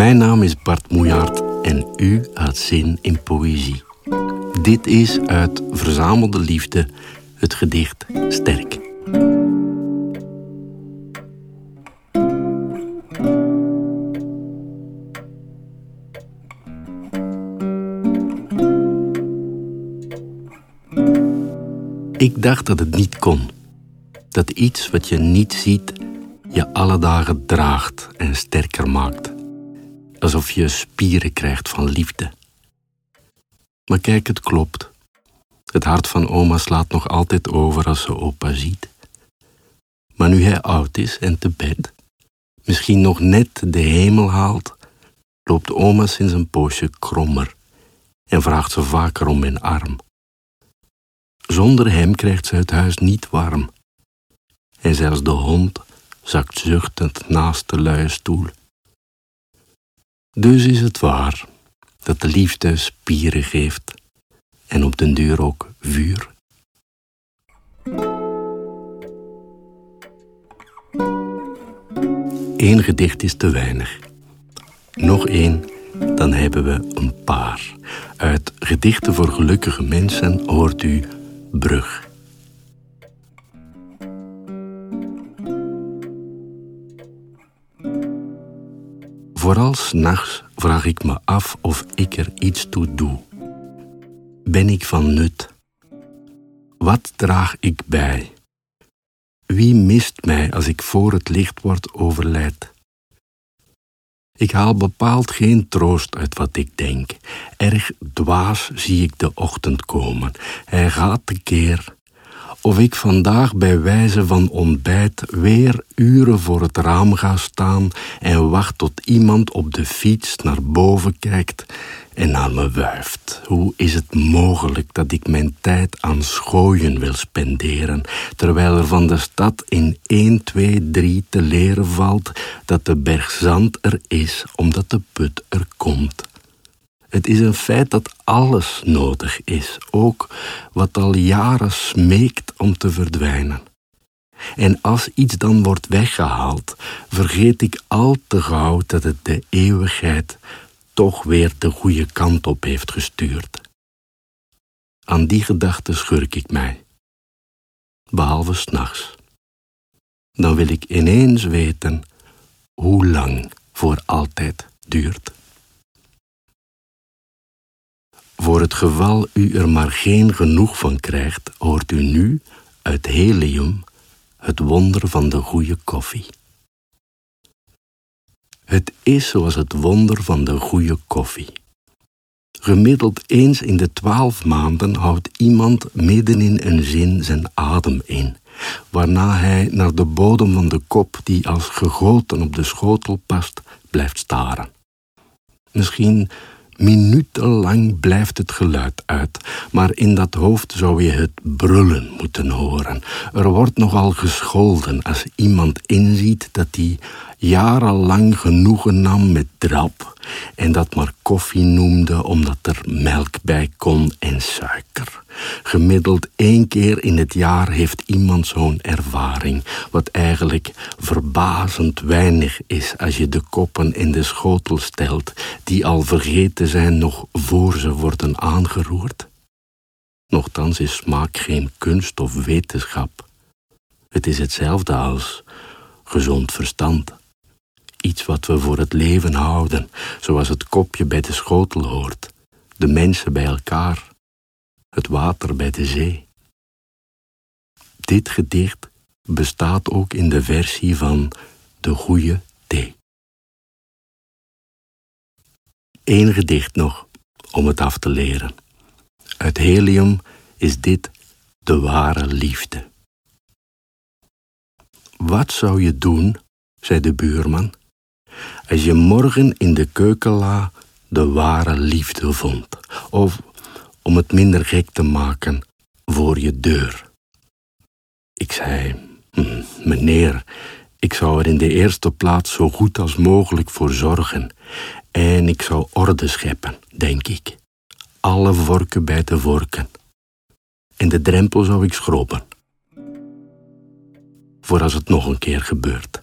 Mijn naam is Bart Moejaert en u had zin in poëzie. Dit is uit Verzamelde Liefde het gedicht Sterk. Ik dacht dat het niet kon. Dat iets wat je niet ziet je alle dagen draagt en sterker maakt. Alsof je spieren krijgt van liefde. Maar kijk, het klopt. Het hart van oma slaat nog altijd over als ze opa ziet. Maar nu hij oud is en te bed, misschien nog net de hemel haalt, loopt oma sinds een poosje krommer en vraagt ze vaker om mijn arm. Zonder hem krijgt ze het huis niet warm. En zelfs de hond zakt zuchtend naast de luie stoel. Dus is het waar dat de liefde spieren geeft en op den duur ook vuur. Eén gedicht is te weinig. Nog één, dan hebben we een paar. Uit Gedichten voor gelukkige mensen hoort u Brug. Vooral s'nachts vraag ik me af of ik er iets toe doe. Ben ik van nut? Wat draag ik bij? Wie mist mij als ik voor het licht word overlijd? Ik haal bepaald geen troost uit wat ik denk. Erg dwaas zie ik de ochtend komen. Hij gaat tekeer of ik vandaag bij wijze van ontbijt weer uren voor het raam ga staan en wacht tot iemand op de fiets naar boven kijkt en naar me wuift. Hoe is het mogelijk dat ik mijn tijd aan schooien wil spenderen, terwijl er van de stad in 1, 2, 3 te leren valt dat de berg zand er is omdat de put er komt? Het is een feit dat alles nodig is, ook wat al jaren smeekt om te verdwijnen. En als iets dan wordt weggehaald, vergeet ik al te gauw dat het de eeuwigheid toch weer de goede kant op heeft gestuurd. Aan die gedachte schurk ik mij, behalve s'nachts. Dan wil ik ineens weten hoe lang voor altijd duurt. Voor het geval u er maar geen genoeg van krijgt, hoort u nu uit helium het wonder van de goede koffie. Het is zoals het wonder van de goede koffie. Gemiddeld eens in de twaalf maanden houdt iemand midden in een zin zijn adem in, waarna hij naar de bodem van de kop, die als gegoten op de schotel past, blijft staren. Misschien Minutenlang blijft het geluid uit, maar in dat hoofd zou je het brullen moeten horen. Er wordt nogal gescholden als iemand inziet dat hij jarenlang genoegen nam met drap en dat maar koffie noemde omdat er melk bij kon en suiker. Gemiddeld één keer in het jaar heeft iemand zo'n ervaring, wat eigenlijk verbazend weinig is als je de koppen in de schotel stelt, die al vergeten zijn nog voor ze worden aangeroerd. Nochtans is smaak geen kunst of wetenschap. Het is hetzelfde als gezond verstand. Iets wat we voor het leven houden, zoals het kopje bij de schotel hoort, de mensen bij elkaar, het water bij de zee. Dit gedicht bestaat ook in de versie van de goede thee. Eén gedicht nog om het af te leren. Uit helium is dit de ware liefde. Wat zou je doen, zei de buurman, als je morgen in de keukenla de ware liefde vond? Of om het minder gek te maken voor je deur. Ik zei, hm, meneer, ik zou er in de eerste plaats zo goed als mogelijk voor zorgen en ik zou orde scheppen, denk ik. Alle vorken bij de vorken. En de drempel zou ik schroppen. Voor als het nog een keer gebeurt.